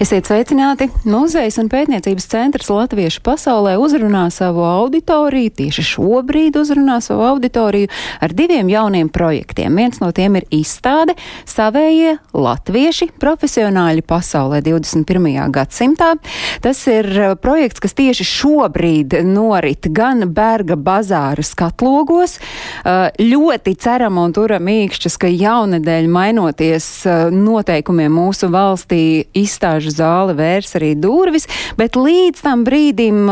Esiet sveicināti! Muzejs un pētniecības centrs Latviešu pasaulē uzrunā savu auditoriju, tieši šobrīd uzrunā savu auditoriju ar diviem jauniem projektiem. Viens no tiem ir izstāde Savējie latvieši profesionāļi pasaulē 21. gadsimtā. Tas ir uh, projekts, kas tieši šobrīd norit gan Berga bazāra skatlogos. Uh, Ļoti ceram un turam īkšķis, ka jaunedēļ mainoties uh, noteikumiem mūsu valstī izstāžu zāle vērs arī durvis, bet līdz tam brīdim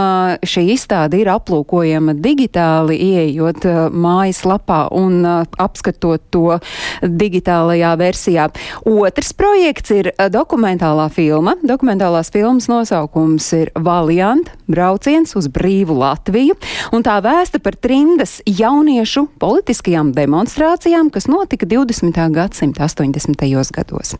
šī izstāde ir aplūkojama digitāli, ieejot uh, mājaslapā un apskatot to digitālajā versijā. Otrs projekts ir dokumentālā filma. Dokumentālās filmas nosaukums ir Valiant - brauciens uz brīvu Latviju, un tā vēsta par trimdas jauniešu politiskajām demonstrācijām, kas notika 20. gadsimta 80. gados.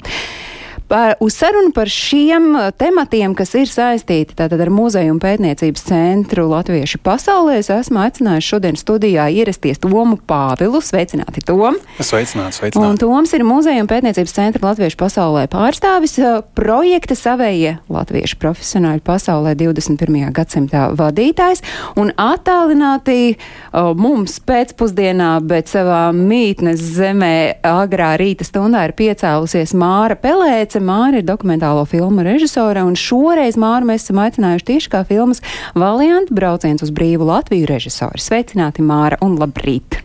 Par, uz sarunu par šiem uh, tematiem, kas ir saistīti tātad ar muzeju un pētniecības centru Latviešu pasaulē, es esmu aicinājusi šodien studijā ierasties Tomu Pāvilu. Sveicināti, Tom! Sveicināts, Un sveicināts. Toms ir muzeja un pētniecības centra Latviešu pasaulē pārstāvis uh, projekta savējie Latviešu profesionāļi pasaulē 21. gadsimtā vadītājs un attālināti uh, mums pēcpusdienā, bet savā mītnes zemē agrā rīta stundā ir piecēlusies Māra Pelēce. Māra ir dokumentālo filmu režisore un šoreiz Māru mēs esam aicinājuši tieši kā filmas Valiant brauciens uz brīvu Latviju režisori. Sveicināti Māra un labrīt!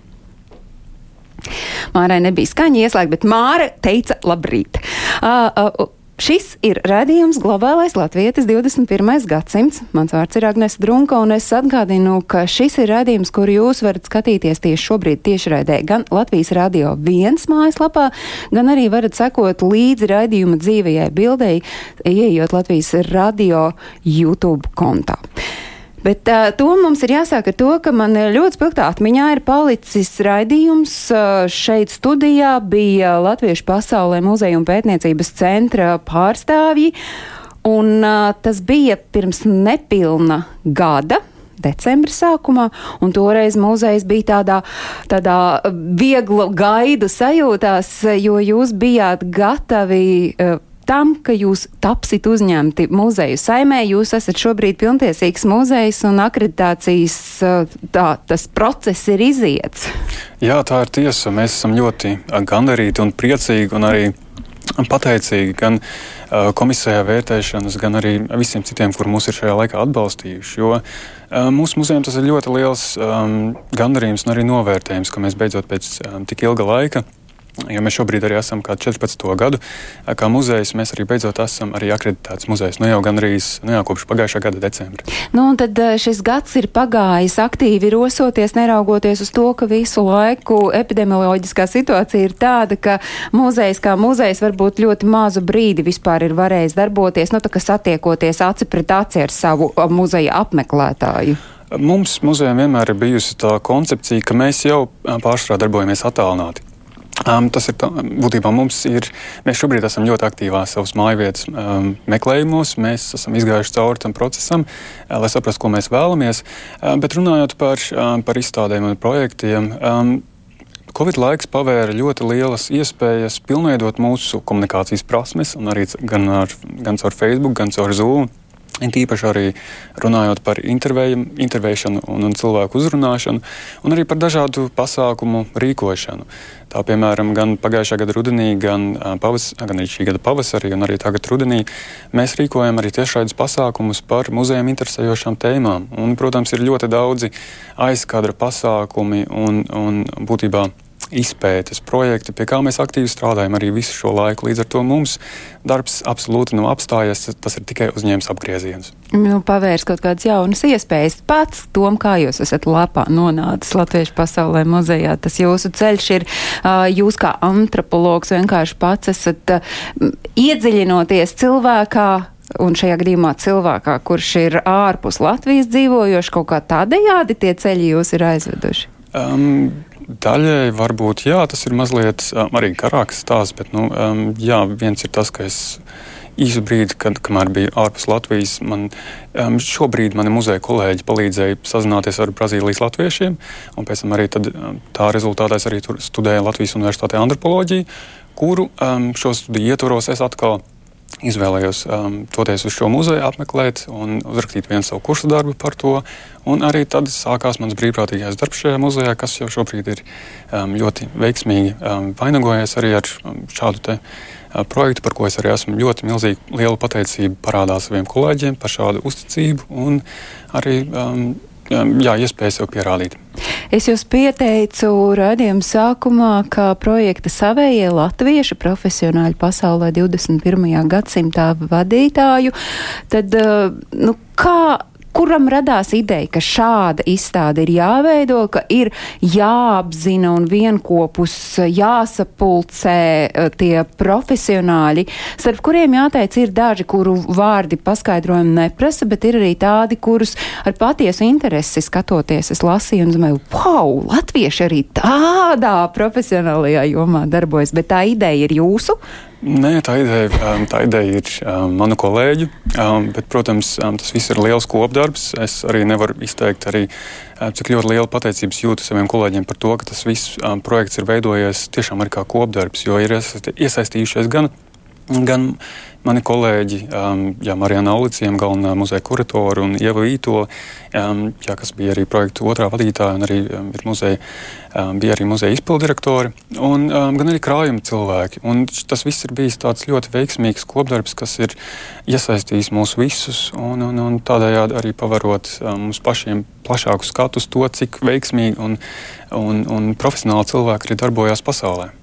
Mārai nebija skaņa ieslēgta, bet Māra teica labrīt. Uh, uh, Šis ir redzējums globālais latvietis 21. gadsimts. Mans vārds ir Agnēs Drunka, un es atgādinu, ka šis ir redzējums, kur jūs varat skatīties tieši šobrīd tiešraidē gan Latvijas radio viens mājaslapā, gan arī varat sekot līdzi raidījuma dzīvajai bildei, ieejot Latvijas radio YouTube kontā. Bet uh, to mums ir jāsāk ar to, ka man ļoti spilgtā atmiņā ir palicis raidījums. Uh, šeit studijā bija Latviešu pasaulē muzeja un pētniecības centra pārstāvji, un uh, tas bija pirms nepilna gada. Decembra sākumā, un toreiz muzejs bija tādā, tādā viegla gaidu sajūtās, jo jūs bijāt gatavi uh, tam, ka jūs tapsit uzņemti muzeju saimē, jūs esat šobrīd pilntiesīgs muzejs un akreditācijas tā, tas process ir iziets. Jā, tā ir tiesa. Mēs esam ļoti gandarīti un priecīgi un arī pateicīgi gan uh, komisijā vērtēšanas, gan arī visiem citiem, kur mūs ir šajā laikā atbalstījuši. Jo uh, mūsu muzejam tas ir ļoti liels um, gandarījums un arī novērtējums, ka mēs beidzot pēc um, tik ilga laika Jo mēs šobrīd arī esam 14. gadu, kā muzejs. Mēs arī beidzot esam arī akreditēts muzejs. Nu jau gan arī nu jau kopš pagājušā gada decembra. Nu, tad šis gads ir pagājis aktīvi rosoties, neraugoties uz to, ka visu laiku epidemioloģiskā situācija ir tāda, ka muzejs kā muzejs varbūt ļoti mazu brīdi vispār ir varējis darboties, nu tā kā satiekoties aci pret aci ar savu muzeja apmeklētāju. Mums muzejam vienmēr ir bijusi tā koncepcija, ka mēs jau pārstrā darbojamies attālināti. Um, tas ir tā, būtībā mums ir. Mēs šobrīd esam ļoti aktīvā savas mājvietas um, meklējumos. Mēs esam izgājuši cauri tam procesam, uh, lai saprastu, ko mēs vēlamies. Uh, bet runājot par, um, par izstādēm un projektiem. Um, Covid laiks pavēra ļoti lielas iespējas pilnveidot mūsu komunikācijas prasmes, arī gan, ar, gan caur Facebook, gan caur Zoom. Tīpaši arī runājot par intervēšanu un, un cilvēku uzrunāšanu, un arī par dažādu pasākumu rīkošanu. Tā piemēram, gan pagājušā gada rudenī, gan, pavas, gan arī šī gada pavasarī, un arī tagad rudenī mēs rīkojam arī tiešraides pasākumus par muzejiem interesējošām tēmām. Un, protams, ir ļoti daudzi aizkadra pasākumi un, un būtībā izpētes projekti, pie kā mēs aktīvi strādājam arī visu šo laiku. Līdz ar to mums darbs absolūti nav apstājies, tas ir tikai uzņēmis apgrieziens. Nu, pavērs kaut kādas jaunas iespējas. Pats, Tom, kā jūs esat lapā nonācis Latviešu pasaulē muzejā, tas jūsu ceļš ir, jūs kā antropologs vienkārši pats esat iedziļinoties cilvēkā, un šajā gadījumā cilvēkā, kurš ir ārpus Latvijas dzīvojošs, kaut kā tādējādi tie ceļi jūs ir aizveduši? Um, Daļai varbūt jā, tas ir mazliet arī garāks stāsts, bet nu, jā, viens ir tas, ka es īsu brīdi, kad, kamēr biju ārpus Latvijas, man šobrīd mani muzeja kolēģi palīdzēja sazināties ar Brazīlijas latviešiem, un pēc tam arī tad, tā rezultātā es arī studēju Latvijas Universitātē antropoloģiju, kuru šo studiju ietvaros es atkal izvēlējos um, doties uz šo muzeju, apmeklēt un uzrakstīt vienu savu kursu darbu par to. Un arī tad sākās mans brīvprātīgais darbs šajā muzejā, kas jau šobrīd ir um, ļoti veiksmīgi um, vainagojies arī ar um, šādu te, uh, projektu, par ko es arī esmu ļoti milzīgi lielu pateicību parādā saviem kolēģiem par šādu uzticību un arī um, jā, iespēju sev pierādīt. Es jūs pieteicu raidījuma sākumā, kā projekta savējie latvieši profesionāļi pasaulē 21. gadsimtā vadītāju. Tad, eh, nu, kā kuram radās ideja, ka šāda izstāde ir jāveido, ka ir jāapzina un vienopus jāsapulcē eh, tie profesionāļi, starp kuriem jāteic, ir daži, kuru vārdi paskaidrojumu neprasa, bet ir arī tādi, kurus ar patiesu interesi skatoties es lasīju un domāju, wow, latvieši arī tādā profesionālajā jomā darbojas, bet tā ideja ir jūsu. Nē, tā ideja, um, tā ideja ir um, manu kolēģu, um, bet, protams, tas viss ir liels kopdarbs. Es arī nevaru izteikt, arī, cik ļoti lielu pateicības jūtu saviem kolēģiem par to, ka tas viss projekts ir veidojies tiešām arī kā kopdarbs, jo ir iesaistījušies gan, gan mani kolēģi, um, jā, Marijana Auliciem, galvenā muzeja kuratora un Ieva Vītola, um, jā, kas bija arī projektu otrā vadītāja un arī um, muzeja, um, bija arī muzeja izpildirektori, un um, gan arī krājuma cilvēki. Un tas viss ir bijis tāds ļoti veiksmīgs kopdarbs, kas ir iesaistījis mūs visus un, un, un tādējādi arī pavarot um, mums pašiem plašāku skatu uz to, cik veiksmīgi un, un, un profesionāli cilvēki arī darbojās pasaulē.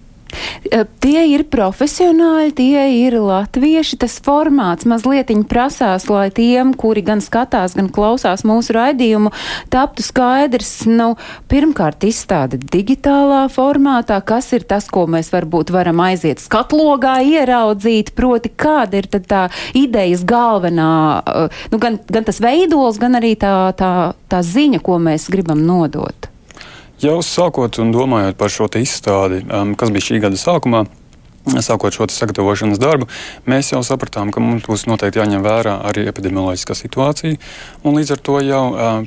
Tie ir profesionāļi, tie ir latvieši. Tas formāts mazliet prasās, lai tiem, kuri gan skatās, gan klausās mūsu raidījumu, taptu skaidrs. Nu, pirmkārt, izstāde digitālā formātā, kas ir tas, ko mēs varbūt varam aiziet skatlogā ieraudzīt, proti, kāda ir tā idejas galvenā, nu, gan, gan tas veidols, gan arī tā, tā, tā ziņa, ko mēs gribam nodot. Jau sākot un domājot par šo izstādi, um, kas bija šī gada sākumā, Sākot šo sagatavošanas darbu, mēs jau sapratām, ka mums būs noteikti jāņem vērā arī epidemioloģiskā situācija. Līdz ar to jau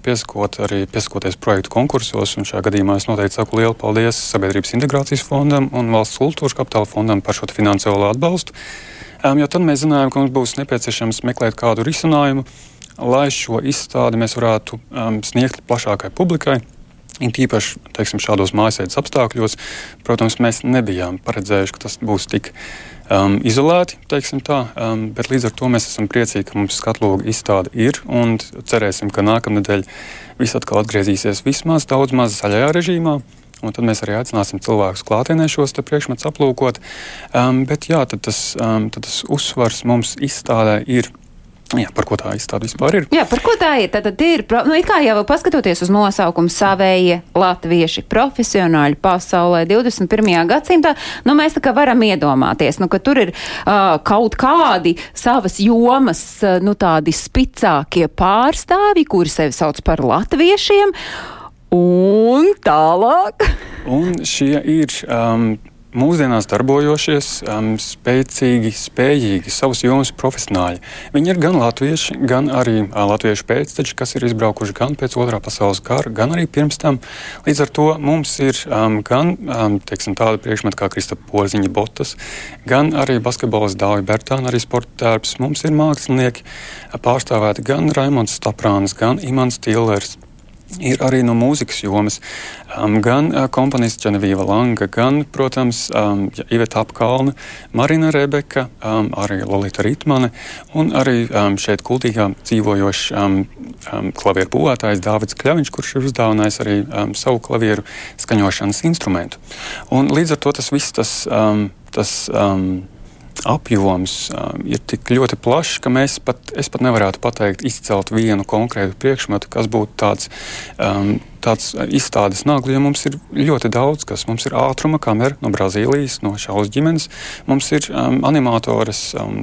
pieskot, arī pieskoties projektu konkursos, un šajā gadījumā es noteikti saku lielu paldies Sabiedrības integrācijas fondam un Valsts kultūras kapitāla fondam par šo finansiālo atbalstu. Jo tad mēs zinājām, ka mums būs nepieciešams meklēt kādu risinājumu, lai šo izstādi mēs varētu um, sniegt plašākai publikai. It īpaši teiksim, šādos mājasēdes apstākļos, protams, mēs nebijām paredzējuši, ka tas būs tik um, izolēti. Tā, um, bet līdz ar to mēs esam priecīgi, ka mums skatloga izstāde ir un cerēsim, ka nākamnedēļ viss atkal atgriezīsies vismaz daudz maz zaļajā režīmā. Un tad mēs arī aicināsim cilvēkus klātienē šos priekšmetus aplūkot. Um, bet jā, tad tas, um, tad tas uzsvars mums izstādē ir Jā, par ko tā izstāde vispār ir? Jā, par ko tā ir? Tad, tad ir, nu, kā jau paskatoties uz nosaukumu savējie latvieši, profesionāļi pasaulē 21. gadsimtā, nu, mēs tā kā varam iedomāties, nu, ka tur ir uh, kaut kādi savas jomas, uh, nu, tādi spicākie pārstāvi, kuri sevi sauc par latviešiem, un tālāk. un šie ir. Um, mūsdienās darbojošies, um, spēcīgi, spējīgi, savus jomas profesionāļi. Viņi ir gan latvieši, gan arī uh, latviešu pēcteči, kas ir izbraukuši gan pēc otrā pasaules kara, gan arī pirms tam. Līdz ar to mums ir um, gan um, teiksim, tāda priekšmeta kā Kristapa Porziņa Botas, gan arī basketbols Dāvija Bertāna, arī sporta tērps. Mums ir mākslinieki pārstāvēti gan Raimons Staprāns, gan Imants Tillers ir arī no mūzikas jomas. Um, gan uh, komponists Čenevīva Langa, gan, protams, um, Iveta Apkalna, Marina Rebeka, um, arī Lolita Ritmane un arī um, šeit kultīgā dzīvojošs um, um, klavieru būvētājs Dāvids Kļaviņš, kurš ir uzdāvinājis arī um, savu klavieru skaņošanas instrumentu. Un līdz ar to tas viss tas, um, tas um, apjoms um, ir tik ļoti plašs, ka mēs pat, pat nevarētu pateikt, izcelt vienu konkrētu priekšmetu, kas būtu tāds um, tāds izstādes nagli, jo mums ir ļoti daudz, kas mums ir ātruma kamera no Brazīlijas, no šaus ģimenes. Mums ir um, animatoras um,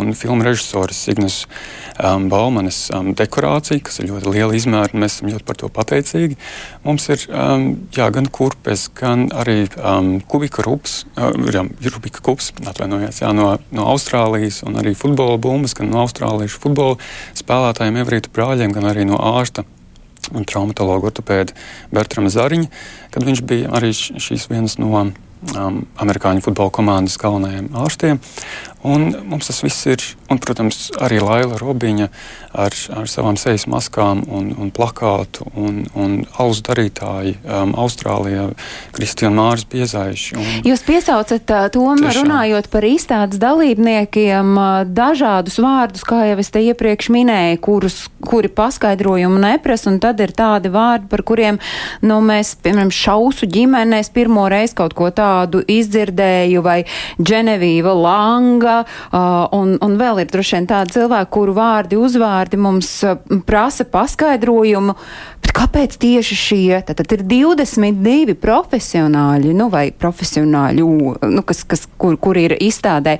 un filmu režisores Ignas um, Baumanes um, dekorācija, kas ir ļoti liela izmēra, un mēs esam ļoti par to pateicīgi. Mums ir um, jā, gan kurpes, gan arī um, kubika rups, uh, jā, rubika kups, atvainojies, jā, no, no Austrālijas, un arī futbola bumbas, gan no austrāliešu futbola spēlētājiem, Evrītu brāļiem, gan arī no ārsta un traumatologa ortopēda Bertrama Zariņa, kad viņš bija arī šīs vienas no um, amerikāņu futbola komandas galvenajiem ārstiem. Un mums tas viss ir, un, protams, arī Laila Robiņa ar, ar savām sejas maskām un, un plakātu un, un alus darītāji um, Austrālijā, Kristina Māris Biezaiši. Un, Jūs piesaucat uh, to, runājot par izstādes dalībniekiem, uh, dažādus vārdus, kā jau es te iepriekš minēju, kurus, kuri paskaidrojumu neprasa, un tad ir tādi vārdi, par kuriem, nu, mēs, piemēram, šausu ģimenēs pirmo reizi kaut ko tādu izdzirdēju, vai Dženevīva Langa, Rīgā, un, un vēl ir droši vien tādi cilvēki, kuru vārdi, uzvārdi mums prasa paskaidrojumu, bet kāpēc tieši šie? Tad, tad ir 22 profesionāļi, nu vai profesionāļu, nu, kas, kas, kur, kur ir izstādē,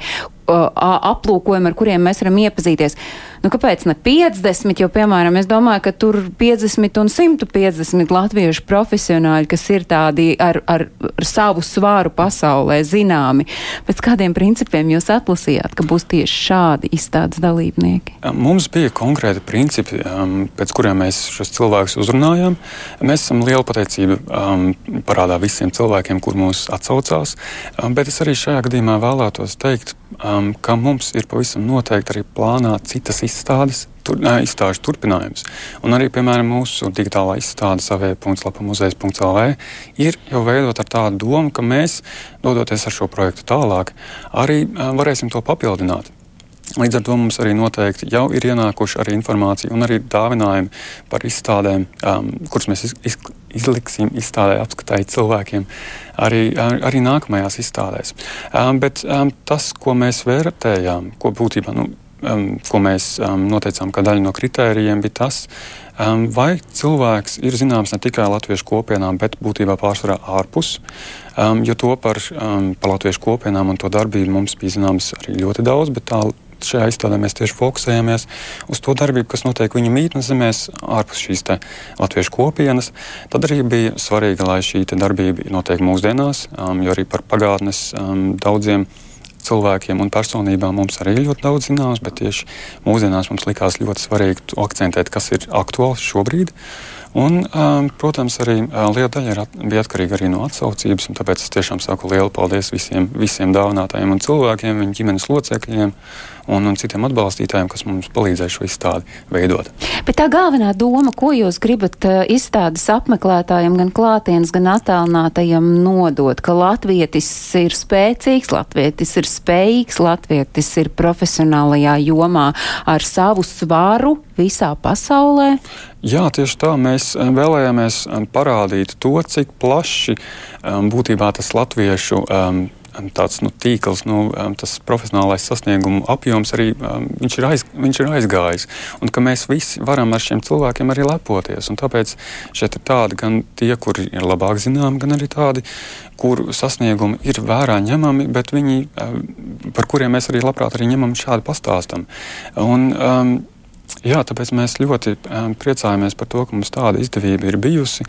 aplūkojumi, ar kuriem mēs varam iepazīties. Nu, kāpēc ne 50? Jo, piemēram, es domāju, ka tur 50 un 150 latviešu profesionāļi, kas ir tādi ar, ar, ar savu svāru pasaulē zināmi. Pēc kādiem principiem jūs atlasījāt, ka būs tieši šādi izstādes dalībnieki? Mums bija konkrēti principi, pēc kuriem mēs šos cilvēkus uzrunājām. Mēs esam liela pateicība parādā visiem cilvēkiem, kur mūs atsaucās, bet es arī šajā gadījumā vēlētos teikt, um, ka mums ir pavisam noteikti arī plānā citas izstādes, tur, ne, izstāžu turpinājums. Un arī, piemēram, mūsu digitālā izstāde savē.lapamuzejs.lv ir jau veidot ar tādu domu, ka mēs, dodoties ar šo projektu tālāk, arī varēsim to papildināt. Līdz ar to mums arī noteikti jau ir ienākuši arī informācija un arī dāvinājumi par izstādēm, um, kuras mēs iz, iz, izliksim izstādē apskatāji cilvēkiem arī, arī nākamajās izstādēs. Um, bet um, tas, ko mēs vērtējām, ko būtībā nu, um, ko mēs um, noteicām kā daļu no kritērijiem, bija tas, um, vai cilvēks ir zināms ne tikai latviešu kopienām, bet būtībā pārsvarā ārpus. Um, jo to par, um, par latviešu kopienām un to darbību mums bija zināms arī ļoti daudz, bet tā šajā izstādē mēs tieši fokusējamies uz to darbību, kas notiek viņa mītnes zemēs, ārpus šīs latviešu kopienas. Tad arī bija svarīgi, lai šī darbība notiek mūsdienās, um, jo arī par pagātnes um, daudziem cilvēkiem un personībām mums arī ļoti daudz zināms, bet tieši mūsdienās mums likās ļoti svarīgi akcentēt, kas ir aktuāls šobrīd. Un, um, protams, arī uh, liela daļa at, bija atkarīga arī no atsaucības. Tāpēc es tiešām saku lielu paldies visiem, visiem dāvinātājiem un cilvēkiem, viņu ģimenes locekļiem un, un citiem atbalstītājiem, kas mums palīdzēja šo izstādi veidot. Bet tā galvenā doma, ko jūs gribat uh, izstādes apmeklētājiem, gan klātienes, gan attālinātajiem nodot, ka latvietis ir spēcīgs, latvietis ir spējīgs, latvietis ir profesionālajā jomā ar savu svaru visā pasaulē? Jā, tieši tā. Mēs uh, vēlējāmies um, parādīt to, cik plaši um, būtībā tas latviešu tāds nu, tīkls, nu, tas profesionālais sasniegumu apjoms arī viņš ir, aiz, viņš ir aizgājis. Un ka mēs visi varam ar šiem cilvēkiem arī lepoties. Un tāpēc šeit ir tādi gan tie, kuri ir labāk zināmi, gan arī tādi, kuru sasniegumi ir vērā ņemami, bet viņi, par kuriem mēs arī labprāt arī ņemam šādi pastāstam. Un, um, Jā, tāpēc mēs ļoti um, priecājamies par to, ka mums tāda izdevība ir bijusi.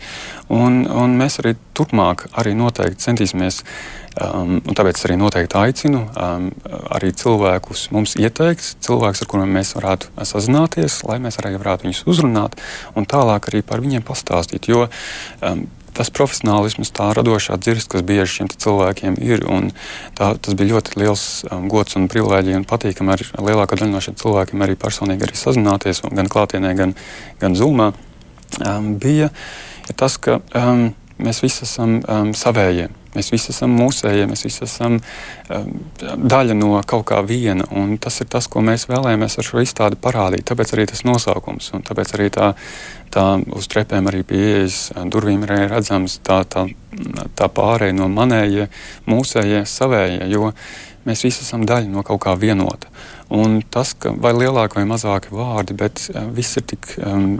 Un, un mēs arī turpmāk arī noteikti centīsimies, um, un tāpēc arī noteikti aicinu um, arī cilvēkus mums ieteikt, cilvēkus, ar kuriem mēs varētu sazināties, lai mēs arī varētu viņus uzrunāt un tālāk arī par viņiem pastāstīt. Jo um, tas profesionālisms, tā radošā dzirdes, kas bieži šiem cilvēkiem ir. Tā, tas bija ļoti liels um, gods un privilēģija un patīkami ar lielāko daļu no šiem cilvēkiem arī personīgi arī sazināties, gan klātienē, gan, gan zūmā. Um, bija tas, ka um, mēs visi esam um, savējie. Mēs visi esam mūsējie, mēs visi esam um, daļa no kaut kā viena. Tas ir tas, ko mēs vēlējāmies ar šo izstādi parādīt. Tāpēc arī tas nosaukums un tāpēc arī tā tā uz trepēm arī pie ieejas durvīm ir redzams tā, tā, tā pārēja no manējie, mūsējie, savējie, jo mēs visi esam daļa no kaut kā vienota. Un tas, ka vai lielāki vai mazāki vārdi, bet uh, viss ir tik, um,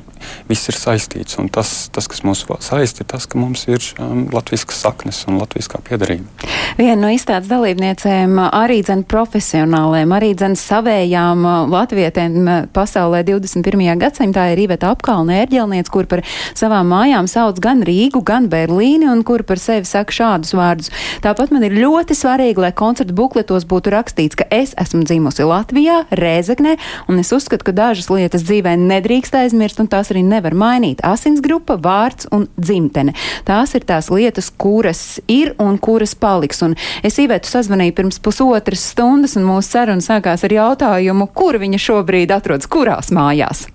viss ir saistīts. Un tas, tas, kas mūs saista, ir tas, ka mums ir um, latviskas saknes un latviskā piedarība. Viena no izstādes dalībniecēm arī dzen profesionāliem, arī dzen savējām latvietēm pasaulē 21. gadsimtā ir Iveta Apkalna ērģelniec, kur par savām mājām sauc gan Rīgu, gan Berlīni un kur par sevi saka šādus vārdus. Tāpat man ir ļoti svarīgi, lai koncertu bukletos būtu rakstīts, ka es esmu dzimusi Latvijā, Rēzeknē, un es uzskatu, ka dažas lietas dzīvē nedrīkst aizmirst, un tās arī nevar mainīt. Asins grupa, vārds un dzimtene. Tās ir tās lietas, kuras ir un kuras paliks. Un es īvētu sazvanīju pirms pusotras stundas, un mūsu saruna sākās ar jautājumu, kur viņa šobrīd atrodas, kurās mājās.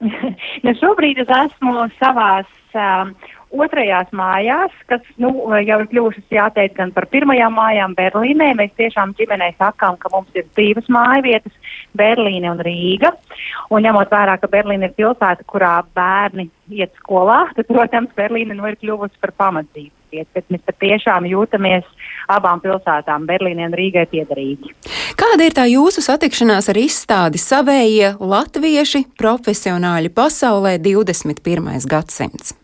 nu, šobrīd es esmu savās um, otrajās mājās, kas nu, jau ir kļuvušas jāteic gan par pirmajām mājām Berlīnē. Mēs tiešām ģimenei sakām, ka mums ir divas mājvietas - Berlīne un Rīga. Un ņemot vērā, ka Berlīna ir pilsēta, kurā bērni iet skolā, tad, protams, Berlīna nu ir kļuvusi par pamatdzīves vietu. Bet mēs patiešām jūtamies abām pilsētām, Berlīnai un Rīgai, piederīgi. Kāda ir tā jūsu satikšanās ar izstādi savējie latvieši profesionāļi pasaulē 21. gadsimts?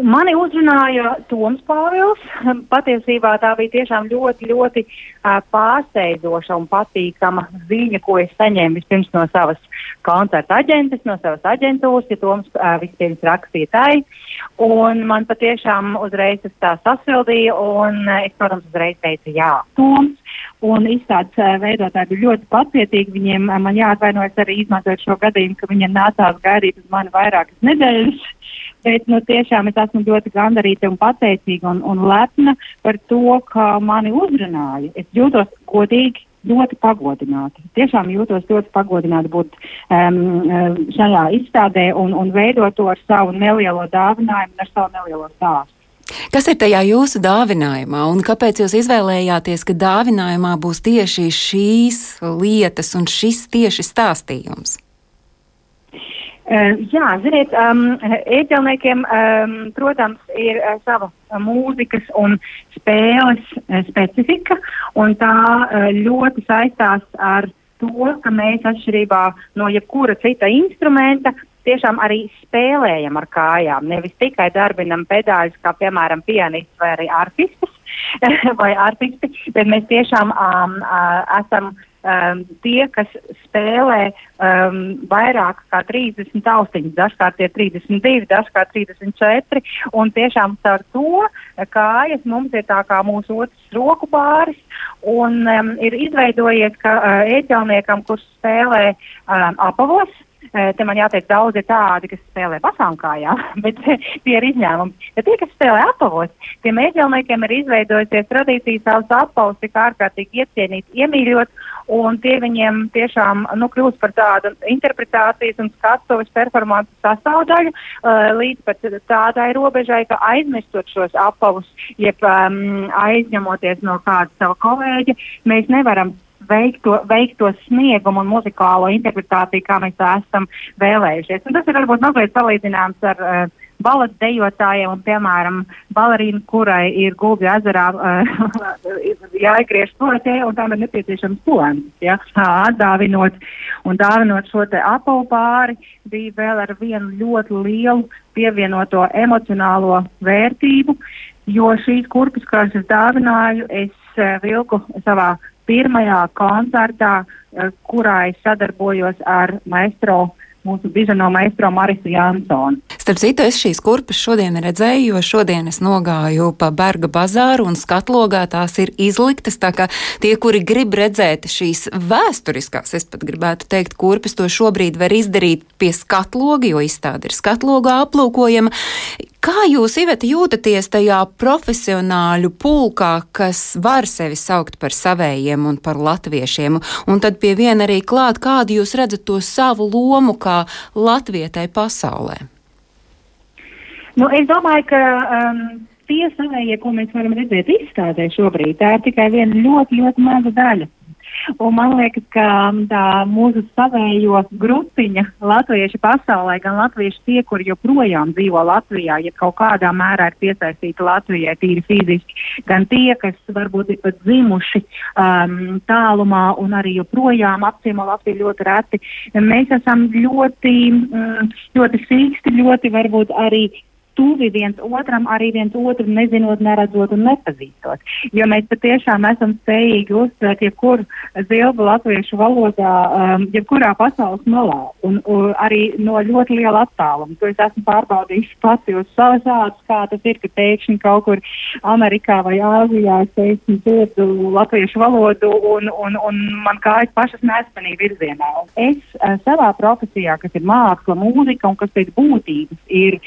Mani uzrunāja Toms Pāvils. Patiesībā tā bija tiešām ļoti, ļoti uh, pārsteidzoša un patīkama ziņa, ko es saņēmu vispirms no savas koncerta aģentes, no savas aģentūras, ja Toms uh, vispirms rakstīja tai. Un man patiešām uzreiz tas tā sasildīja, un uh, es, protams, uzreiz teicu jā, Toms. Un izstādes veidotāji bija ļoti pacietīgi. Viņiem man jāatvainojas arī izmantojot šo gadījumu, ka viņiem nācās gaidīt uz mani vairākas nedēļas. Bet nu, tiešām es esmu ļoti gandarīta un pateicīga un, un lepna par to, ka mani uzrunāja. Es jūtos godīgi, ļoti pagodināti. Tiešām jūtos ļoti pagodināti būt um, šajā izstādē un, un veidot to ar savu nelielo dāvinājumu un ar savu nelielo stāstu. Kas ir tajā jūsu dāvinājumā, un kāpēc jūs izvēlējāties, ka dāvinājumā būs tieši šīs lietas un šis tieši stāstījums? Jā, ziniet, um, ēģelniekiem, um, protams, ir uh, sava mūzikas un spēles uh, specifika, un tā uh, ļoti saistās ar to, ka mēs atšķirībā no jebkura cita instrumenta tiešām arī spēlējam ar kājām, nevis tikai darbinam pedāļus, kā piemēram pianists vai arī artistis, vai artisti, bet mēs tiešām um, uh, esam um, tie, kas spēlē um, vairāk kā 30 austiņas, dažkārt ir 32, dažkārt 34, un tiešām caur to kājas mums ir tā kā mūsu otrs roku pāris, un um, ir izveidojies, ka uh, ēķelniekam, kurš spēlē um, apavos, Te man jāteic, daudz ir tādi, kas spēlē pasām kājām, bet tie ir izņēmumi. Ja tie, kas spēlē apavos, tiem mēģelniekiem ir izveidojusies tradīcija savus apavus tik ārkārtīgi iecienīt, iemīļot, un tie viņiem tiešām nu, kļūst par tādu interpretācijas un skatuves performances sastāvdaļu, uh, līdz pat tādai robežai, ka aizmirstot šos apavus, jeb um, aizņemoties no kāda sava kolēģa, mēs nevaram veikt to, veikt to sniegumu un muzikālo interpretāciju, kā mēs to esam vēlējušies. Un tas ir varbūt mazliet salīdzināms ar uh, balets dejotājiem un, piemēram, balerīnu, kurai ir gulbi ezerā uh, jāiegriež portē un tam ir nepieciešams poems, ja, atdāvinot un dāvinot šo apavu pāri, bija vēl ar vienu ļoti lielu pievienoto emocionālo vērtību, jo šīs kurpes, kādas es dāvināju, es uh, vilku savā pirmajā koncertā, eh, kurā es sadarbojos ar maestro mūsu dižano maestro Marisu Jansonu. Starp citu, es šīs kurpes šodien redzēju, jo šodien es nogāju pa Berga bazāru un skatlogā tās ir izliktas, tā kā tie, kuri grib redzēt šīs vēsturiskās, es pat gribētu teikt, kurpes to šobrīd var izdarīt pie skatloga, jo izstāde ir skatlogā aplūkojama. Kā jūs, Iveta, jūtaties tajā profesionāļu pulkā, kas var sevi saukt par savējiem un par latviešiem, un tad pie viena arī klāt, kādu jūs redzat to savu lomu kā latvietai pasaulē? Nu, es domāju, ka um, tie savējie, ko mēs varam redzēt izstādē šobrīd, tā ir tikai viena ļoti, ļoti maza daļa. Un man liekas, ka tā mūsu savējo grupiņa latvieši pasaulē, gan latvieši tie, kuri joprojām dzīvo Latvijā, ja kaut kādā mērā ir piesaistīti Latvijai tīri fiziski, gan tie, kas varbūt ir pat dzimuši um, tālumā un arī joprojām apciemo Latviju ļoti reti. Mēs esam ļoti, mm, ļoti sīksti, ļoti varbūt arī tuvi viens otram, arī viens otru nezinot, neredzot un nepazīstot. Jo mēs patiešām esam spējīgi uztvert jebkuru zilbu latviešu valodā, um, jebkurā pasaules malā un uh, arī no ļoti liela attāluma. To es esmu pārbaudījis pats uz savas ādas, kā tas ir, ka pēkšņi kaut kur Amerikā vai Āzijā es teiksim dzirdu latviešu valodu un, un, un man kājas pašas nespanī virzienā. Es uh, savā profesijā, kas ir māksla, mūzika un kas pēc būtības ir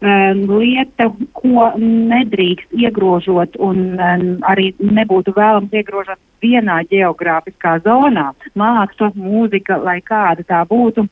lieta, ko nedrīkst iegrožot un um, arī nebūtu vēlams iegrožot vienā geogrāfiskā zonā. Māksla, mūzika, lai kāda tā būtu.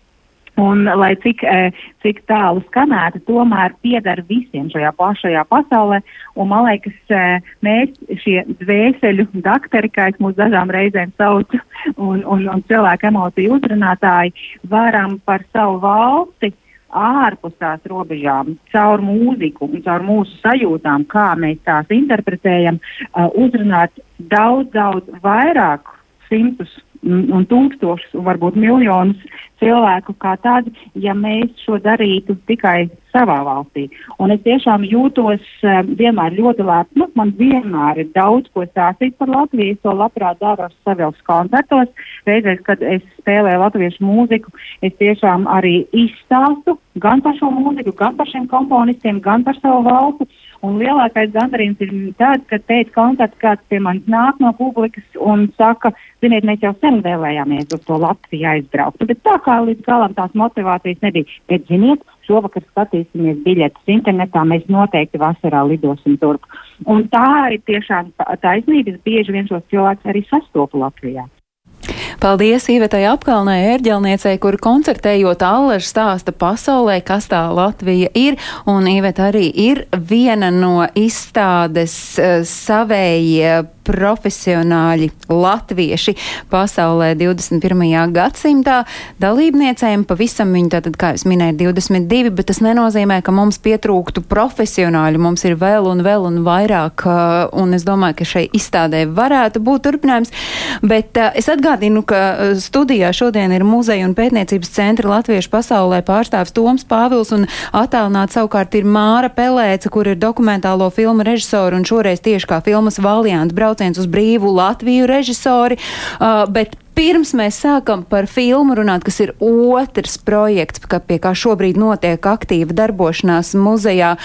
Un, lai cik, eh, cik tālu skanētu, tomēr pieder visiem šajā plašajā pasaulē. Un, man liekas, eh, mēs šie dvēseļu daktari, kā es mūs dažām reizēm saucu, un, un, un cilvēku emociju uzrunātāji, varam par savu valsti ārpus tās robežām, caur mūziku un caur mūsu sajūtām, kā mēs tās interpretējam, uh, uzrunāt daudz, daudz vairāk simtus un tūkstošus, un varbūt miljonus cilvēku kā tādi, ja mēs šo darītu tikai savā valstī. Un es tiešām jūtos uh, vienmēr ļoti lepna. Man vienmēr ir daudz ko stāstīt par Latviju. Es to labprāt daru savos koncertos. Reizēs, kad es spēlēju latviešu mūziku, es tiešām arī izstāstu gan par šo mūziku, gan par šiem komponistiem, gan par savu valstu. Un lielākais gandarījums ir tāds, ka pēc koncerta kāds pie manis nāk no publikas un saka, ziniet, mēs jau sen vēlējāmies uz to Latviju aizbraukt. Bet tā kā līdz galam tās motivācijas nebija, bet ziniet, šovakar skatīsimies biļetes internetā, mēs noteikti vasarā lidosim turp. Un tā ir tiešām taisnība, es bieži vien šos cilvēkus arī sastopu Latvijā. Paldies Īvetai apkalnē ērģelniecei, kur koncertējot Alleša stāsta pasaulē, kas tā Latvija ir, un Īveta arī ir viena no izstādes uh, savējie profesionāļi latvieši pasaulē 21. gadsimtā. Dalībniecēm pavisam viņi tātad, kā es minēju, 22, bet tas nenozīmē, ka mums pietrūktu profesionāļu. Mums ir vēl un vēl un vairāk, un es domāju, ka šai izstādē varētu būt turpinājums. Bet uh, es atgādinu, ka studijā šodien ir muzeja un pētniecības centra Latviešu pasaulē pārstāvs Toms Pāvils un attālināt savukārt ir Māra Pelēca, kur ir dokumentālo filmu režisori un šoreiz tieši kā filmas Valiant brauc brauciens uz brīvu Latviju režisori, uh, bet pirms mēs sākam par filmu runāt, kas ir otrs projekts, ka, pie kā šobrīd notiek aktīva darbošanās muzejā.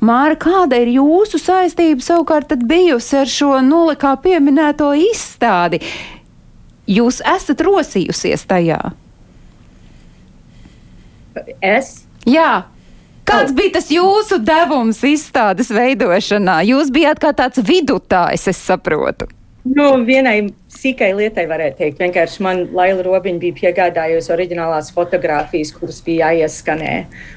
Māra, kāda ir jūsu saistība savukārt bijusi ar šo nolikā pieminēto izstādi? Jūs esat rosījusies tajā? Es? Jā. Kāds bija tas jūsu devums izstādes veidošanā? Jūs bijāt kā tāds vidutājs, es saprotu. Nu, vienai sīkai lietai varētu teikt, vienkārši man Laila Robiņa bija piegādājusi oriģinālās fotogrāfijas, kuras bija jāieskanē.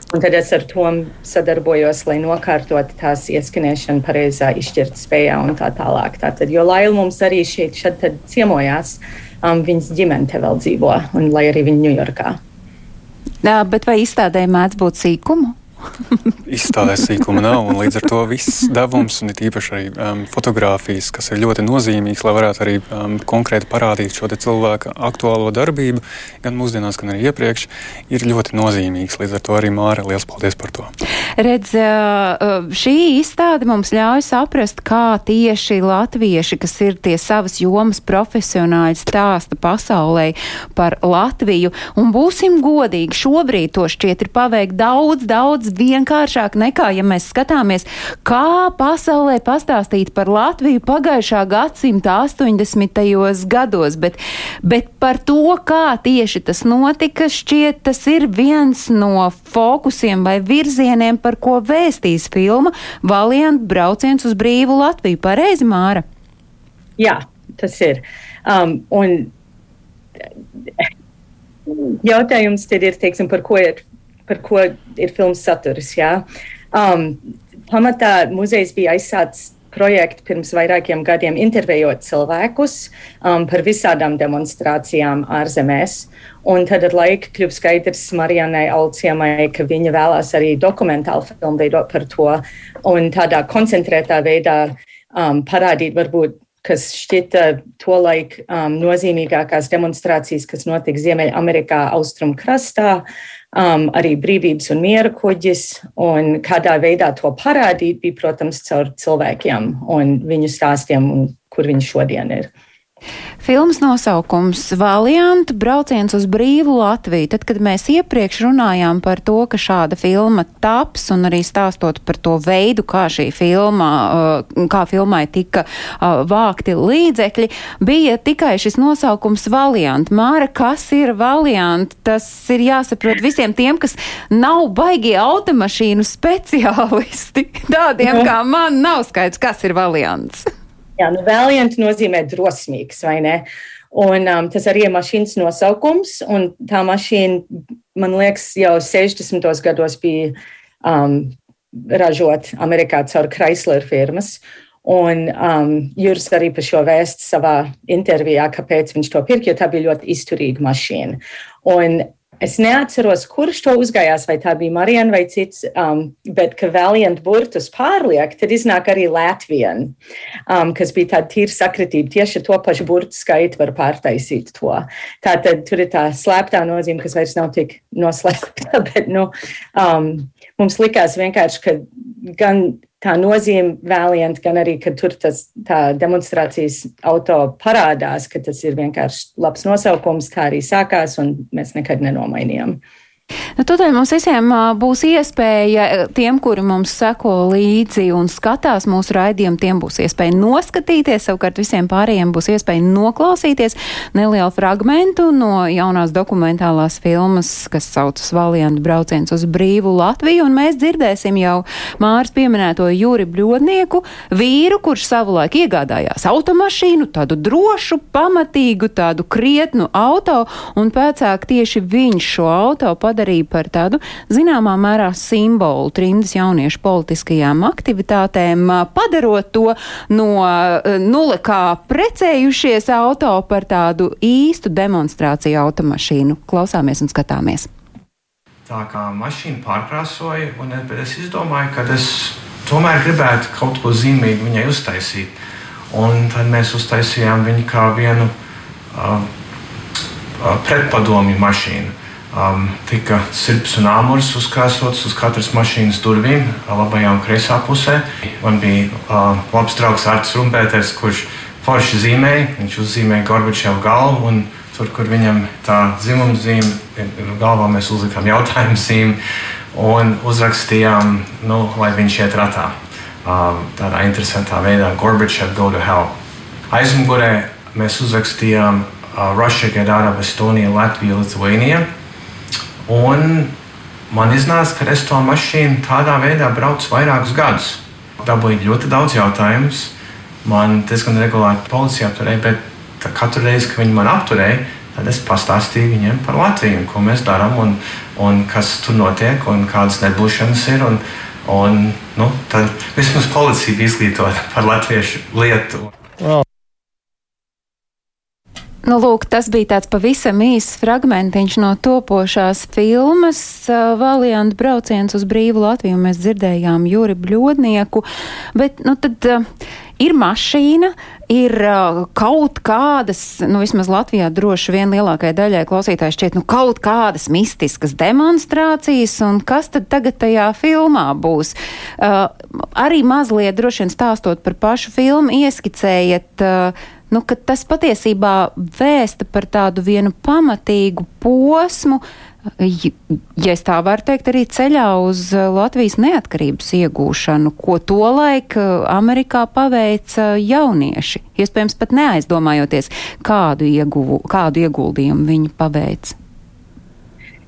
Un tad es ar to sadarbojos, lai nokārtotu tās ieskanēšanu pareizā izšķirt spējā un tā tālāk. Tātad, jo Laila mums arī šeit ciemojās, um, viņas ģimene te vēl dzīvo, un lai arī viņa Ņujorkā. Bet vai izstādē mēdz būt sīkumu? Izstādē sīkuma nav, un līdz ar to viss devums, un īpaši arī um, fotografijas, kas ir ļoti nozīmīgs, lai varētu arī um, konkrēti parādīt šo cilvēku aktuālo darbību, gan mūsdienās, gan arī iepriekš, ir ļoti nozīmīgs. Līdz ar to arī Māra, liels paldies par to. Redz, uh, šī izstāde mums ļauj saprast, kā tieši latvieši, kas ir tie savas jomas profesionāļi, stāsta pasaulē par Latviju, un būsim godīgi, šobrīd to šķiet ir paveikt daudz, daudz vienkāršāk nekā, ja mēs skatāmies, kā pasaulē pastāstīt par Latviju pagājušā gadsimta 80. gados, bet, bet par to, kā tieši tas notika, šķiet, tas ir viens no fokusiem vai virzieniem, par ko vēstīs filma Valiant brauciens uz brīvu Latviju. Pareizi, Māra? Jā, tas ir. Um, un jautājums tad ir, teiksim, par ko ir par ko ir filmas saturs. Jā. Um, pamatā muzejs bija aizsācis projektu pirms vairākiem gadiem, intervējot cilvēkus um, par visādām demonstrācijām ārzemēs. Un tad ar laiku kļuva skaidrs Marijanai Alciemai, ka viņa vēlās arī dokumentālu filmu veidot par to un tādā koncentrētā veidā um, parādīt varbūt kas šķita tolaik um, nozīmīgākās demonstrācijas, kas notika Ziemeļamerikā, austrumkrastā, um, arī brīvības un miera kuģis. Un kādā veidā to parādīt, bija, protams, caur cilvēkiem un viņu stāstiem, un kur viņi šodien ir. Filmas nosaukums Valiant brauciens uz brīvu Latviju. Tad, kad mēs iepriekš runājām par to, ka šāda filma taps un arī stāstot par to veidu, kā šī filma, uh, kā filmai tika uh, vākti līdzekļi, bija tikai šis nosaukums Valiant. Māra, kas ir Valiant? Tas ir jāsaprot visiem tiem, kas nav baigie automašīnu speciālisti. Tādiem kā man nav skaidrs, kas ir Valiants. Jā, nu, Valiant nozīmē drosmīgs, vai ne? Un, um, tas arī ir mašīnas nosaukums, un tā mašīna, man liekas, jau 60. gados bija um, ražot Amerikā caur Chrysler firmas. Un um, Juris arī par šo vēstu savā intervijā, kāpēc viņš to pirka, jo tā bija ļoti izturīga mašīna. Un Es neatceros, kurš to uzgājās, vai tā bija Marijana vai cits, um, bet ka Valiant burtus pārliek, tad iznāk arī Latvijas, um, kas bija tāda tīra sakritība. Tieši to pašu burtu skaitu var pārtaisīt to. Tā tad tur ir tā slēptā nozīme, kas vairs nav tik noslēpta, bet nu, um, mums likās vienkārši, ka gan tā nozīme vēlienot, gan arī, ka tur tas demonstrācijas auto parādās, ka tas ir vienkārši labs nosaukums, tā arī sākās, un mēs nekad nenomainījām. Nu, Tādēļ mums visiem būs iespēja, tiem, kuri mums seko līdzi un skatās mūsu raidījumu, tiem būs iespēja noskatīties, savukārt visiem pārējiem būs iespēja noklausīties nelielu fragmentu no jaunās dokumentālās filmas, kas saucas Valiantu brauciens uz brīvu Latviju, un mēs dzirdēsim jau Māris pieminēto Jūri Bļodnieku, vīru, kurš savulaik iegādājās automašīnu, tādu drošu, pamatīgu, tādu krietnu auto, un pēcāk tieši viņš šo auto padarīja padarīja par tādu zināmā mērā simbolu trimdas jauniešu politiskajām aktivitātēm, padarot to no nulle kā precējušies auto par tādu īstu demonstrāciju automašīnu. Klausāmies un skatāmies. Tā kā mašīna pārkrāsoja, un es izdomāju, ka es tomēr gribētu kaut ko zīmīgu viņai uztaisīt. Un tad mēs uztaisījām viņu kā vienu uh, pretpadomju mašīnu um, tika sirds un āmurs uzkrāsots uz katras mašīnas durvīm, labajā un kreisā pusē. Man bija uh, labs draugs Arts Rumpēters, kurš forši zīmēja. Viņš uzzīmēja Gorbačovu galvu, un tur, kur viņam tā dzimuma zīme galvā, mēs uzlikām jautājumu zīmi un uzrakstījām, nu, lai viņš iet ratā. Uh, tādā interesantā veidā Gorbačov go to hell. Aizmugurē mēs uzrakstījām uh, Russia, get out of Estonia, Latvija, Lithuania. Un man iznāca, ka es to mašīnu tādā veidā braucu vairākus gadus. Dabūju ļoti daudz jautājumu. Man diezgan regulāri policija apturēja, bet katru reizi, kad viņi man apturēja, tad es pastāstīju viņiem par Latviju, ko mēs darām un, un kas tur notiek un kādas nebūšanas ir. Un, un, nu, tad vismaz policija bija izglītota par latviešu lietu. Nu, lūk, tas bija tāds pavisam īsts fragmentiņš no topošās filmas uh, Valianta brauciens uz brīvu Latviju. Mēs dzirdējām Juri Bļodnieku, bet, nu, tad uh, ir mašīna, ir uh, kaut kādas, nu, vismaz Latvijā droši vien lielākajai daļai klausītāji šķiet, nu, kaut kādas mistiskas demonstrācijas, un kas tad tagad tajā filmā būs? Uh, arī mazliet droši vien stāstot par pašu filmu, ieskicējiet, uh, nu, ka tas patiesībā vēsta par tādu vienu pamatīgu posmu, ja es tā varu teikt, arī ceļā uz Latvijas neatkarības iegūšanu, ko tolaik Amerikā paveica jaunieši. Iespējams, pat neaizdomājoties, kādu, ieguvu, kādu ieguldījumu viņi paveica.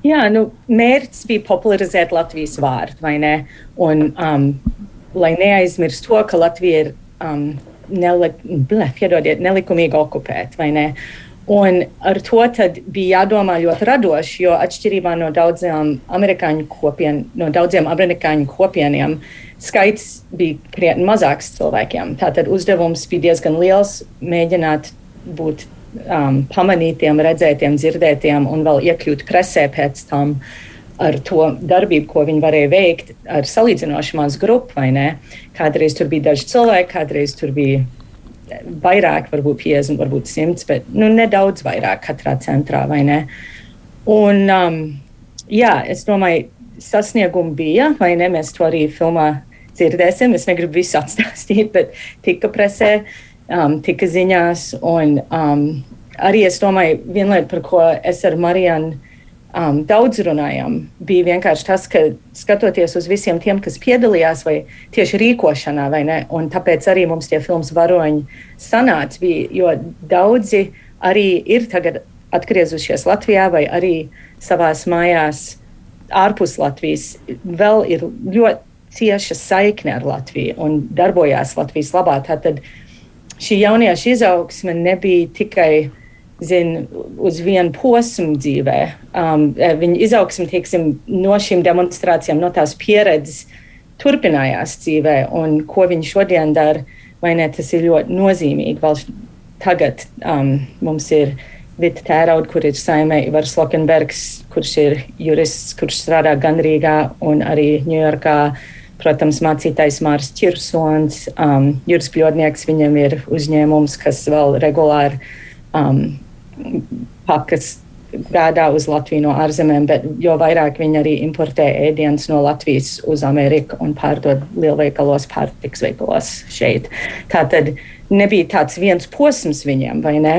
Jā, nu, mērķis bija popularizēt Latvijas vārdu, vai ne? Un, um, lai neaizmirst to, ka Latvija ir um, neli, bleh, piedodiet, nelikumīgi okupēt, vai ne? Un ar to bija jādomā ļoti radoši, jo atšķirībā no daudziem amerikāņu, kopien, no daudziem amerikāņu kopieniem, skaits bija krietni mazāks cilvēkiem. Tātad uzdevums bija diezgan liels mēģināt būt um, pamanītiem, redzētiem, dzirdētiem un vēl iekļūt presē pēc tam ar to darbību, ko viņi varēja veikt ar salīdzinoši mazu grupu, vai ne? Kādreiz tur bija daži cilvēki, kādreiz tur bija vairāk, varbūt 50, varbūt 100, bet nu, nedaudz vairāk katrā centrā, vai ne? Un, um, jā, es domāju, sasniegumi bija, vai ne? Mēs to arī filmā dzirdēsim. Es negribu visu atstāstīt, bet tika presē, um, tika ziņās. Un um, arī es domāju, viena lieta, par ko es ar Marijanu um, daudz runājām, bija vienkārši tas, ka skatoties uz visiem tiem, kas piedalījās vai tieši rīkošanā, vai ne, un tāpēc arī mums tie filmas varoņi sanāca, bija, jo daudzi arī ir tagad atgriezušies Latvijā vai arī savās mājās ārpus Latvijas. Vēl ir ļoti cieša saikne ar Latviju un darbojās Latvijas labā. Tātad šī jaunieša izaugsme nebija tikai zin, uz vienu posmu dzīvē. Um, eh, viņa izaugsme teiksim, no šīm demonstrācijām, no tās pieredzes, turpinājās dzīvē, un ko viņa šodien dara, vai ne, tas ir ļoti nozīmīgi. Vēl tagad um, mums ir Vita Tērauda, kur ir saimē Ivars Lokenbergs, kurš ir jurists, kurš strādā gan Rīgā un arī Ņujorkā. Protams, mācītājs Mārs Čirsons, um, Juris Pļodnieks, viņam ir uzņēmums, kas vēl regulāri um, pakas gādā uz Latviju no ārzemēm, bet jo vairāk viņi arī importē ēdienas no Latvijas uz Ameriku un pārdod lielveikalos, pārtiks veikalos šeit. Tā tad nebija tāds viens posms viņiem, vai ne?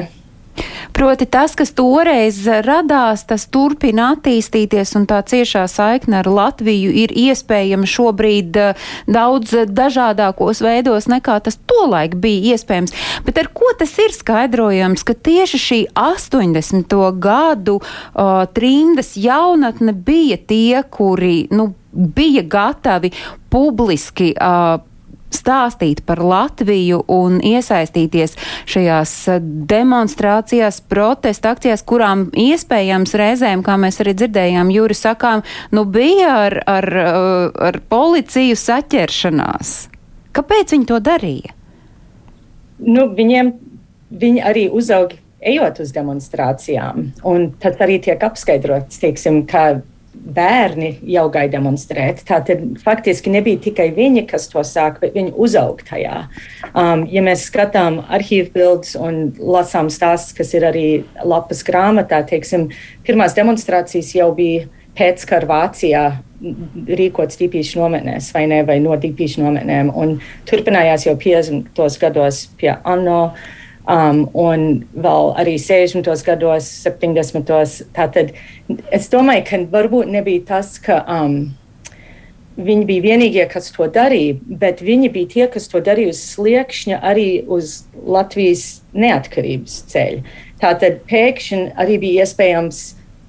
Proti tas, kas toreiz radās, tas turpina attīstīties, un tā ciešā saikne ar Latviju ir iespējama šobrīd eh, daudz dažādākos veidos nekā tas tolaik bija iespējams. Bet ar ko tas ir skaidrojams, ka tieši šī 80. gadu uh, trindas jaunatne bija tie, kuri, nu, bija gatavi publiski uh, stāstīt par Latviju un iesaistīties šajās demonstrācijās, protesta akcijās, kurām iespējams reizēm, kā mēs arī dzirdējām, Jūri sakām, nu bija ar, ar, eh, ar policiju saķeršanās. Kāpēc viņi to darīja? Nu, viņiem viņi arī uzauga ejot uz demonstrācijām, un tad arī tiek apskaidrots, teiksim, ka bērni jau gāja demonstrēt. Tātad faktiski nebija tikai viņi, kas to sāka, bet viņi uzauga tajā. Um, ja mēs skatām arhīvu bildes un lasām stāstus, kas ir arī lapas grāmatā, teiksim, pirmās demonstrācijas jau bija pēckara Vācijā rīkots tīpīšu nometnēs vai ne, vai no tīpīšu nometnēm, un turpinājās jau 50. gados pie ANO. Um, un vēl arī 60. gados, 70. Tātad es domāju, ka varbūt nebija tas, ka um, viņi bija vienīgie, kas to darīja, bet viņi bija tie, kas to darīja uz sliekšņa, arī uz Latvijas neatkarības ceļa. Tātad pēkšņi arī bija iespējams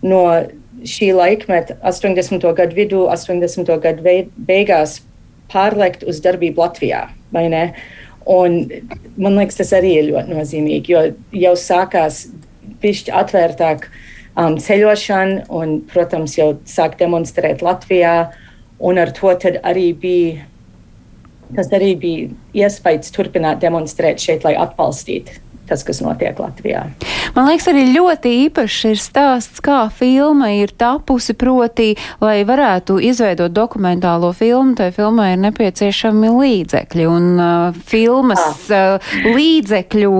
no šī laikmeta, 80. gadu vidū, 80. gadu beigās, pārlekt uz darbību Latvijā. Un, man liekas, tas arī ir ļoti nozīmīgi, jo jau sākās pišķi atvērtāk um, ceļošana, un, protams, jau sāk demonstrēt Latvijā, un ar to arī bija. Tas arī bija iespējas turpināt demonstrēt šeit, lai atbalstītu tas, kas notiek Latvijā. Man liekas, arī ļoti īpašs ir stāsts, kā filma ir tapusi, proti, lai varētu izveidot dokumentālo filmu, tai filmai ir nepieciešami līdzekļi, un uh, filmas ah. uh, līdzekļu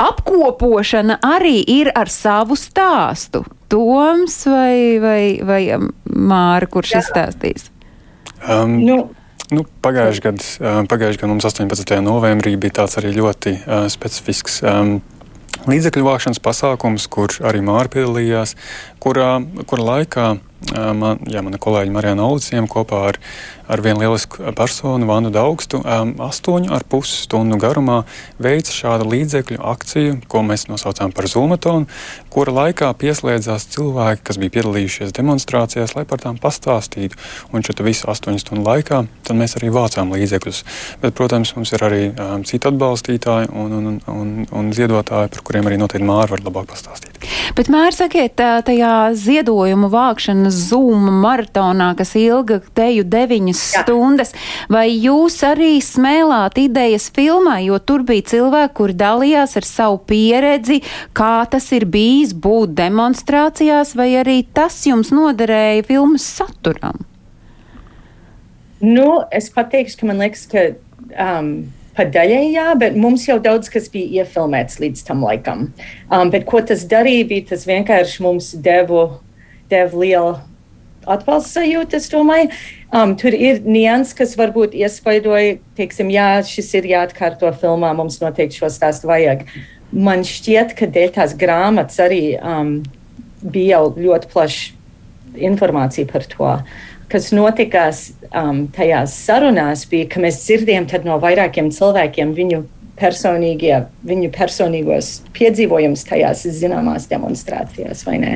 apkopošana arī ir ar savu stāstu. Toms vai, vai, vai Māra, kurš izstāstīs? Um, nu, Nu, Pagājušajā gadā, pagājuši gadu mums 18. novembrī bija tāds arī ļoti uh, specifisks um, līdzekļu vākšanas pasākums, kur arī Māra piedalījās, kurā, kura laikā man, jā, mana kolēģa Marijana Oliciem kopā ar ar vienu lielisku personu, Vanu Daugstu, astoņu ar pusi stundu garumā veica šādu līdzekļu akciju, ko mēs nosaucām par Zulmatonu, kura laikā pieslēdzās cilvēki, kas bija piedalījušies demonstrācijās, lai par tām pastāstītu. Un šo visu astoņu stundu laikā mēs arī vācām līdzekļus. Bet, protams, mums ir arī um, citi atbalstītāji un, un, un, un ziedotāji, par kuriem arī noteikti Māra var labāk pastāstīt. Bet, Māra, sakiet, tajā ziedojumu vākšanas Zoom maratonā, kas ilga teju deviņas Jā. stundas. Vai jūs arī smēlāt idejas filmā, jo tur bija cilvēki, kuri dalījās ar savu pieredzi, kā tas ir bijis būt demonstrācijās, vai arī tas jums noderēja filmas saturam? Nu, es pateikšu, ka man liekas, ka um, pa daļai jā, bet mums jau daudz kas bija iefilmēts līdz tam laikam. Um, bet ko tas darīja, bija tas vienkārši mums devu, devu lielu atbalsta sajūta, es domāju. Um, tur ir nianses, kas varbūt iespaidoja, teiksim, jā, šis ir jāatkārto filmā, mums noteikti šo stāstu vajag. Man šķiet, ka dēļ tās grāmatas arī um, bija jau ļoti plaša informācija par to. Kas notikās um, tajās sarunās, bija, ka mēs dzirdējām no vairākiem cilvēkiem viņu personīgie, viņu personīgos piedzīvojumus tajās zināmās demonstrācijās, vai ne?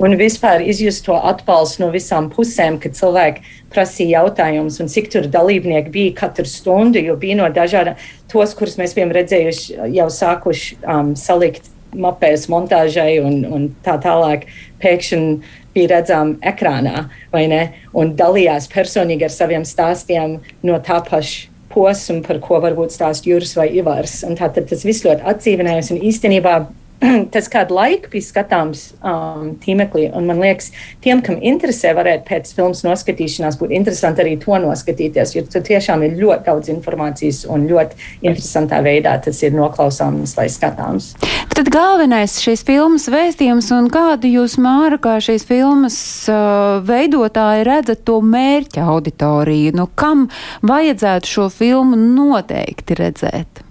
Un vispār izjust to atbalstu no visām pusēm, kad cilvēki prasīja jautājumus, un cik tur dalībnieki bija katru stundu, jo bija no dažādiem, tos, kurus mēs bijām redzējuši, jau sākuši um, salikt mapēs montāžai un, un tā tālāk, pēkšņi bija redzama ekrānā, vai ne? Un dalījās personīgi ar saviem stāstiem no tā paša posma, par ko varbūt stāst Juris vai Ivars. Un tātad tas viss ļoti atdzīvinājās un īstenībā tas kādu laiku bija skatāms um, tīmeklī. Man liekas, tiem, kam interesē, varētu pēc filmas noskatīšanās būt interesanti arī to noskatīties. Jo tur tiešām ir ļoti daudz informācijas un ļoti interesantā veidā tas ir noklausāms vai skatāms. Tad galvenais šīs filmas vēstījums un kādu jūs, Māra, kā šīs filmas uh, veidotāji, redzat to mērķa auditoriju? Nu, kam vajadzētu šo filmu noteikti redzēt?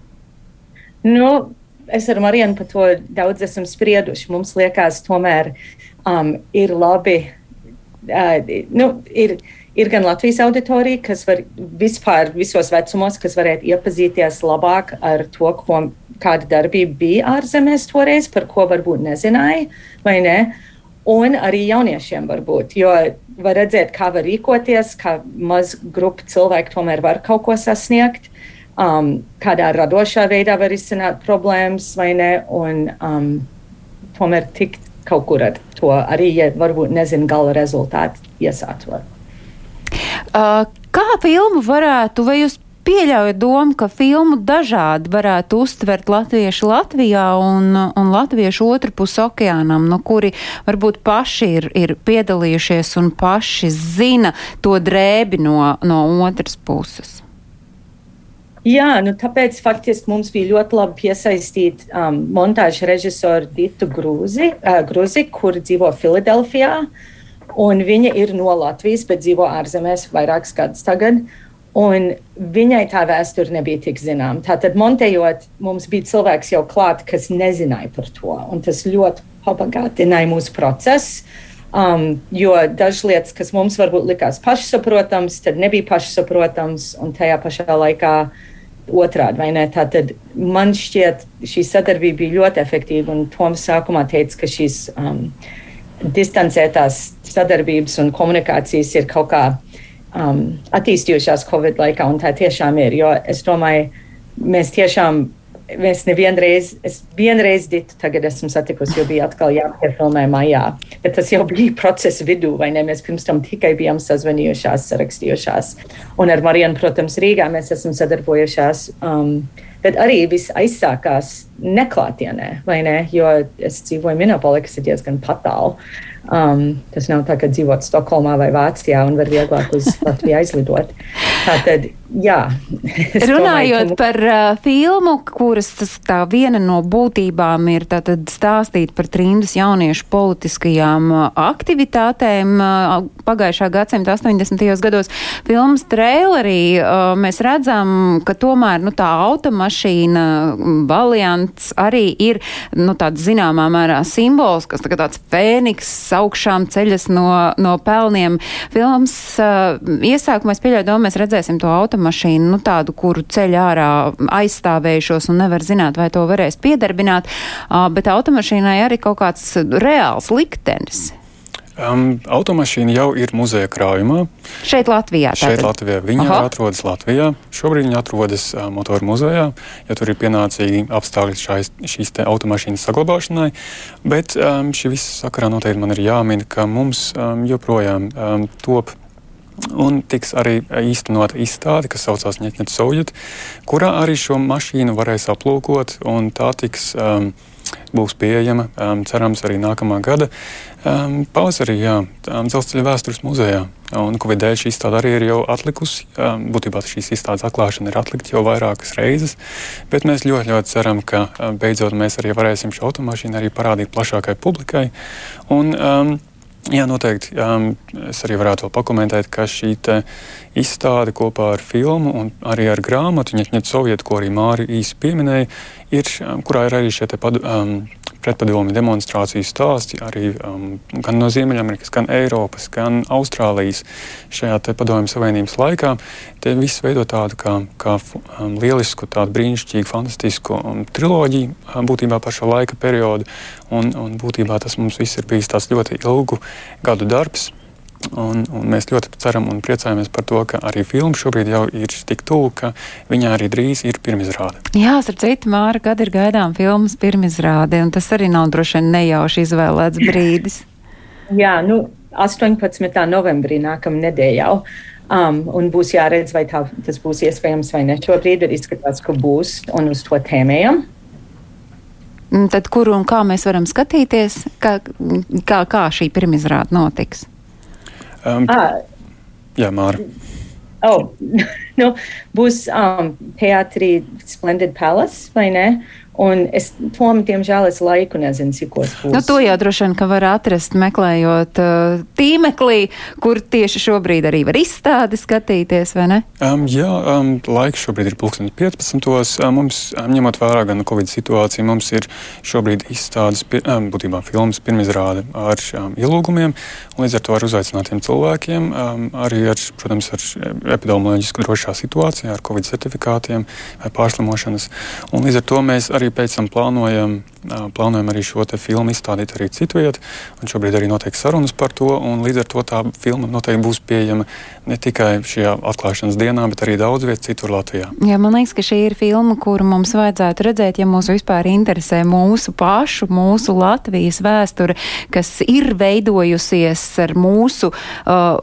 Nu, es ar Marienu par to daudz esmu sprieduši. Mums liekas, tomēr um, ir labi. Uh, nu, ir, ir gan Latvijas auditorija, kas var vispār visos vecumos, kas varētu iepazīties labāk ar to, ko, kāda darbība bija ārzemēs toreiz, par ko varbūt nezināja, vai ne? Un arī jauniešiem varbūt, jo var redzēt, kā var rīkoties, kā maz grupa cilvēku tomēr var kaut ko sasniegt um, kādā radošā veidā var izsināt problēmas vai ne, un um, tomēr tikt kaut kur ar to arī, ja varbūt nezinu gala rezultātu iesākt. Uh, kā filmu varētu, vai jūs pieļaujat domu, ka filmu dažādi varētu uztvert latvieši Latvijā un, un latvieši otru pusi okeānam, no kuri varbūt paši ir, ir piedalījušies un paši zina to drēbi no, no otras puses? Jā, nu tāpēc faktiski mums bija ļoti labi piesaistīt um, montāžu režisoru Ditu Grūzi, uh, Gruzi, kur dzīvo Filadelfijā. Viņa ir no Latvijas, bet dzīvo ārzemēs vairākus gadus tagad. Un viņai tā vēsture nebija tik zināma. Tātad, montējot, mums bija cilvēks jau klāt, kas nezināja par to. Tas ļoti pabagātināja mūsu procesu. Um, jo dažas lietas, kas mums varbūt likās pašsaprotamas, tad nebija pašsaprotamas, un tajā pašā laikā otrādi, vai ne? Tātad man šķiet, šī sadarbība bija ļoti efektīva, un Toms sākumā teica, ka šīs um, distancētās sadarbības un komunikācijas ir kaut kā um, attīstījušās Covid laikā, un tā tiešām ir, jo es domāju, mēs tiešām Mēs nevienreiz, es vienreiz ditu, tagad esmu satikusi, jo bija atkal jāpiefilmē maijā. Bet tas jau bija procesa vidū, vai ne? Mēs pirms tam tikai bijām sazvanījušās, sarakstījušās. Un ar Marienu, protams, Rīgā mēs esam sadarbojušās. Um, Bet arī viss aizsākās neklātienē, vai ne? Jo es dzīvoju Minopolī, kas ir diezgan patālu. Um, tas nav tā, ka dzīvot Stokholmā vai Vācijā un var vieglāk uz Latviju aizlidot. Tātad, jā. Runājot domāju, ka... par uh, filmu, kuras tas tā viena no būtībām ir tātad stāstīt par trimdas jauniešu politiskajām uh, aktivitātēm uh, pagājušā gadsimta 80. gados, filmas trailerī uh, mēs redzam, ka tomēr nu, tā automašīna Valiants arī ir nu, tāds zināmā mērā simbols, kas tā tāds fēniks augšām ceļas no, no pelniem. Filmas uh, iesākumā es pieļauju domu, mēs redzēsim to automašīnu, nu tādu, kuru ceļ ārā aizstāvējušos un nevar zināt, vai to varēs piedarbināt, bet automašīnai arī kaut kāds reāls liktenis. Um, automašīna jau ir muzeja krājumā. Šeit Latvijā. Tātad. Šeit Latvijā. Viņa Aha. atrodas Latvijā. Šobrīd viņa atrodas uh, motoru muzejā, jo tur ir pienācīgi apstākļi šais, šīs automašīnas saglabāšanai. Bet um, šī visa sakarā noteikti man ir jāmin, ka mums um, joprojām um, top Un tiks arī īstenota izstāde, kas saucās Ņetņets Sovjet, kurā arī šo mašīnu varēs aplūkot, tā tiks um, būs pieejama, um, cerams, arī nākamā gada um, pavasarī, um, Dzelzceļa vēstures muzejā. Un Covid dēļ šī izstāde arī ir jau atlikusi. Um, būtībā šīs izstādes atklāšana ir atlikta jau vairākas reizes, bet mēs ļoti, ļoti ceram, ka um, beidzot mēs arī varēsim šo automašīnu arī parādīt plašākai publikai. Un, um, Jā, noteikti. Um, es arī varētu pakomentēt, ka šī izstāde kopā ar filmu un arī ar grāmatu, Ņķņķa Sovietu, ko arī Māri īsi pieminēja, ir, kurā ir arī šie pad, um, pretpadomi demonstrāciju stāsti arī um, gan no Ziemeļamerikas, gan Eiropas, gan Austrālijas šajā padomju savienības laikā. Tie viss veido tādu kā, kā um, lielisku, tādu brīnišķīgu, fantastisku um, triloģiju um, būtībā par šo laika periodu. Un, un būtībā tas mums viss ir bijis tāds ļoti ilgu gadu darbs. Un, un mēs ļoti ceram un priecājamies par to, ka arī filma šobrīd jau ir tik tuvu, ka viņā arī drīz ir pirmizrāde. Jā, starp citu, Māra, kad ir gaidām filmas pirmizrāde, un tas arī nav droši vien nejauši izvēlēts brīdis. Jā, nu, 18. novembrī nākamā nedēļa jau. Um, un būs jāredz, vai tā, tas būs iespējams vai ne. Šobrīd ir izskatās, ka būs, un uz to tēmējam. Mm, tad kuru un kā mēs varam skatīties, kā, kā, kā šī pirmizrāde notiks? Um, ah. Jā, Māra. Oh, nu, būs um, teātrī Splendid Palace, vai ne? Un es tom, diemžēl, es laiku nezinu, cikos būs. Nu, to jau droši vien, ka var atrast, meklējot uh, tīmeklī, kur tieši šobrīd arī var izstādi skatīties, vai ne? Um, jā, um, laiks šobrīd ir 2015. Um, mums, um, ņemot vērā gan Covid situāciju, mums ir šobrīd izstādes, um, būtībā filmas pirmizrāde ar um, ielūgumiem, un līdz ar to ar uzaicinātiem cilvēkiem, um, arī ar, protams, ar epidemioloģisku drošā situācijā, ar Covid certifikātiem vai pārslimošanas. Un līdz ar to mēs arī arī pēc tam plānojam, plānojam arī šo filmu izstādīt arī citvietā. Šobrīd arī notiek sarunas par to, līdz ar to tā filma noteikti būs pieejama ne tikai šajā atklāšanas dienā, bet arī daudz vietā citur Latvijā. Jā, man liekas, ka šī ir filma, kuru mums vajadzētu redzēt, ja mūs vispār interesē mūsu pašu, mūsu Latvijas vēsture, kas ir veidojusies ar mūsu uh,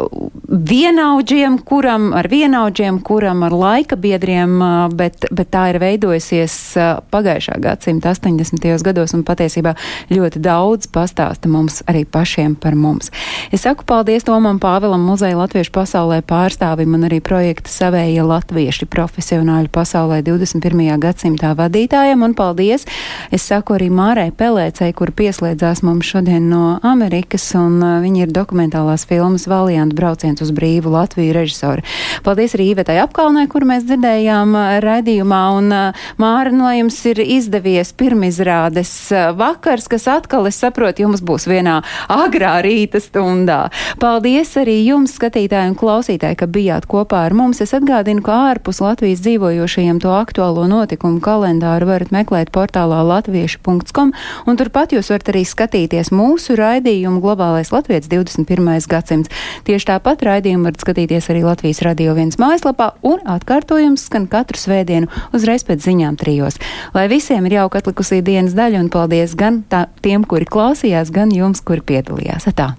vienaudžiem, kuram ar vienaudžiem, kuram ar laika biedriem, uh, bet, bet tā ir veidojusies uh, pagājušā gadsimta 80. gados un patiesībā ļoti daudz pastāsta mums arī pašiem par mums. Es saku paldies Tomam Pāvilam, muzeja Latviešu pasaulē pārstāvim un arī projekta Savējie latvieši profesionāļu pasaulē 21. gadsimtā vadītājam un paldies. Es saku arī Mārai Pelēcei, kur pieslēdzās mums šodien no Amerikas un uh, viņa ir dokumentālās filmas Valiantu brauciens uz brīvu Latviju režisori. Paldies arī Īvetai apkalnē, kur mēs dzirdējām uh, raidījumā un uh, Māra no jums ir izdevies pirmizrādes eh, vakars, kas atkal, es saprotu, jums būs vienā agrā rīta stundā. Paldies arī jums, skatītāji un klausītāji, ka bijāt kopā ar mums. Es atgādinu, ka ārpus Latvijas dzīvojošajiem to aktuālo notikumu kalendāru varat meklēt portālā latviešu.com, un turpat jūs varat arī skatīties mūsu raidījumu Globālais Latvijas 21. gadsimts. Tieši tāpat raidījumu varat skatīties arī Latvijas radio viens mājaslapā, un atkārtojums skan katru svētdienu uzreiz pēc ziņām trijos. Lai visiem ir jauka atlikusī dienas daļa un paldies gan tā, tiem, kuri klausījās, gan jums, kuri piedalījās. Atā.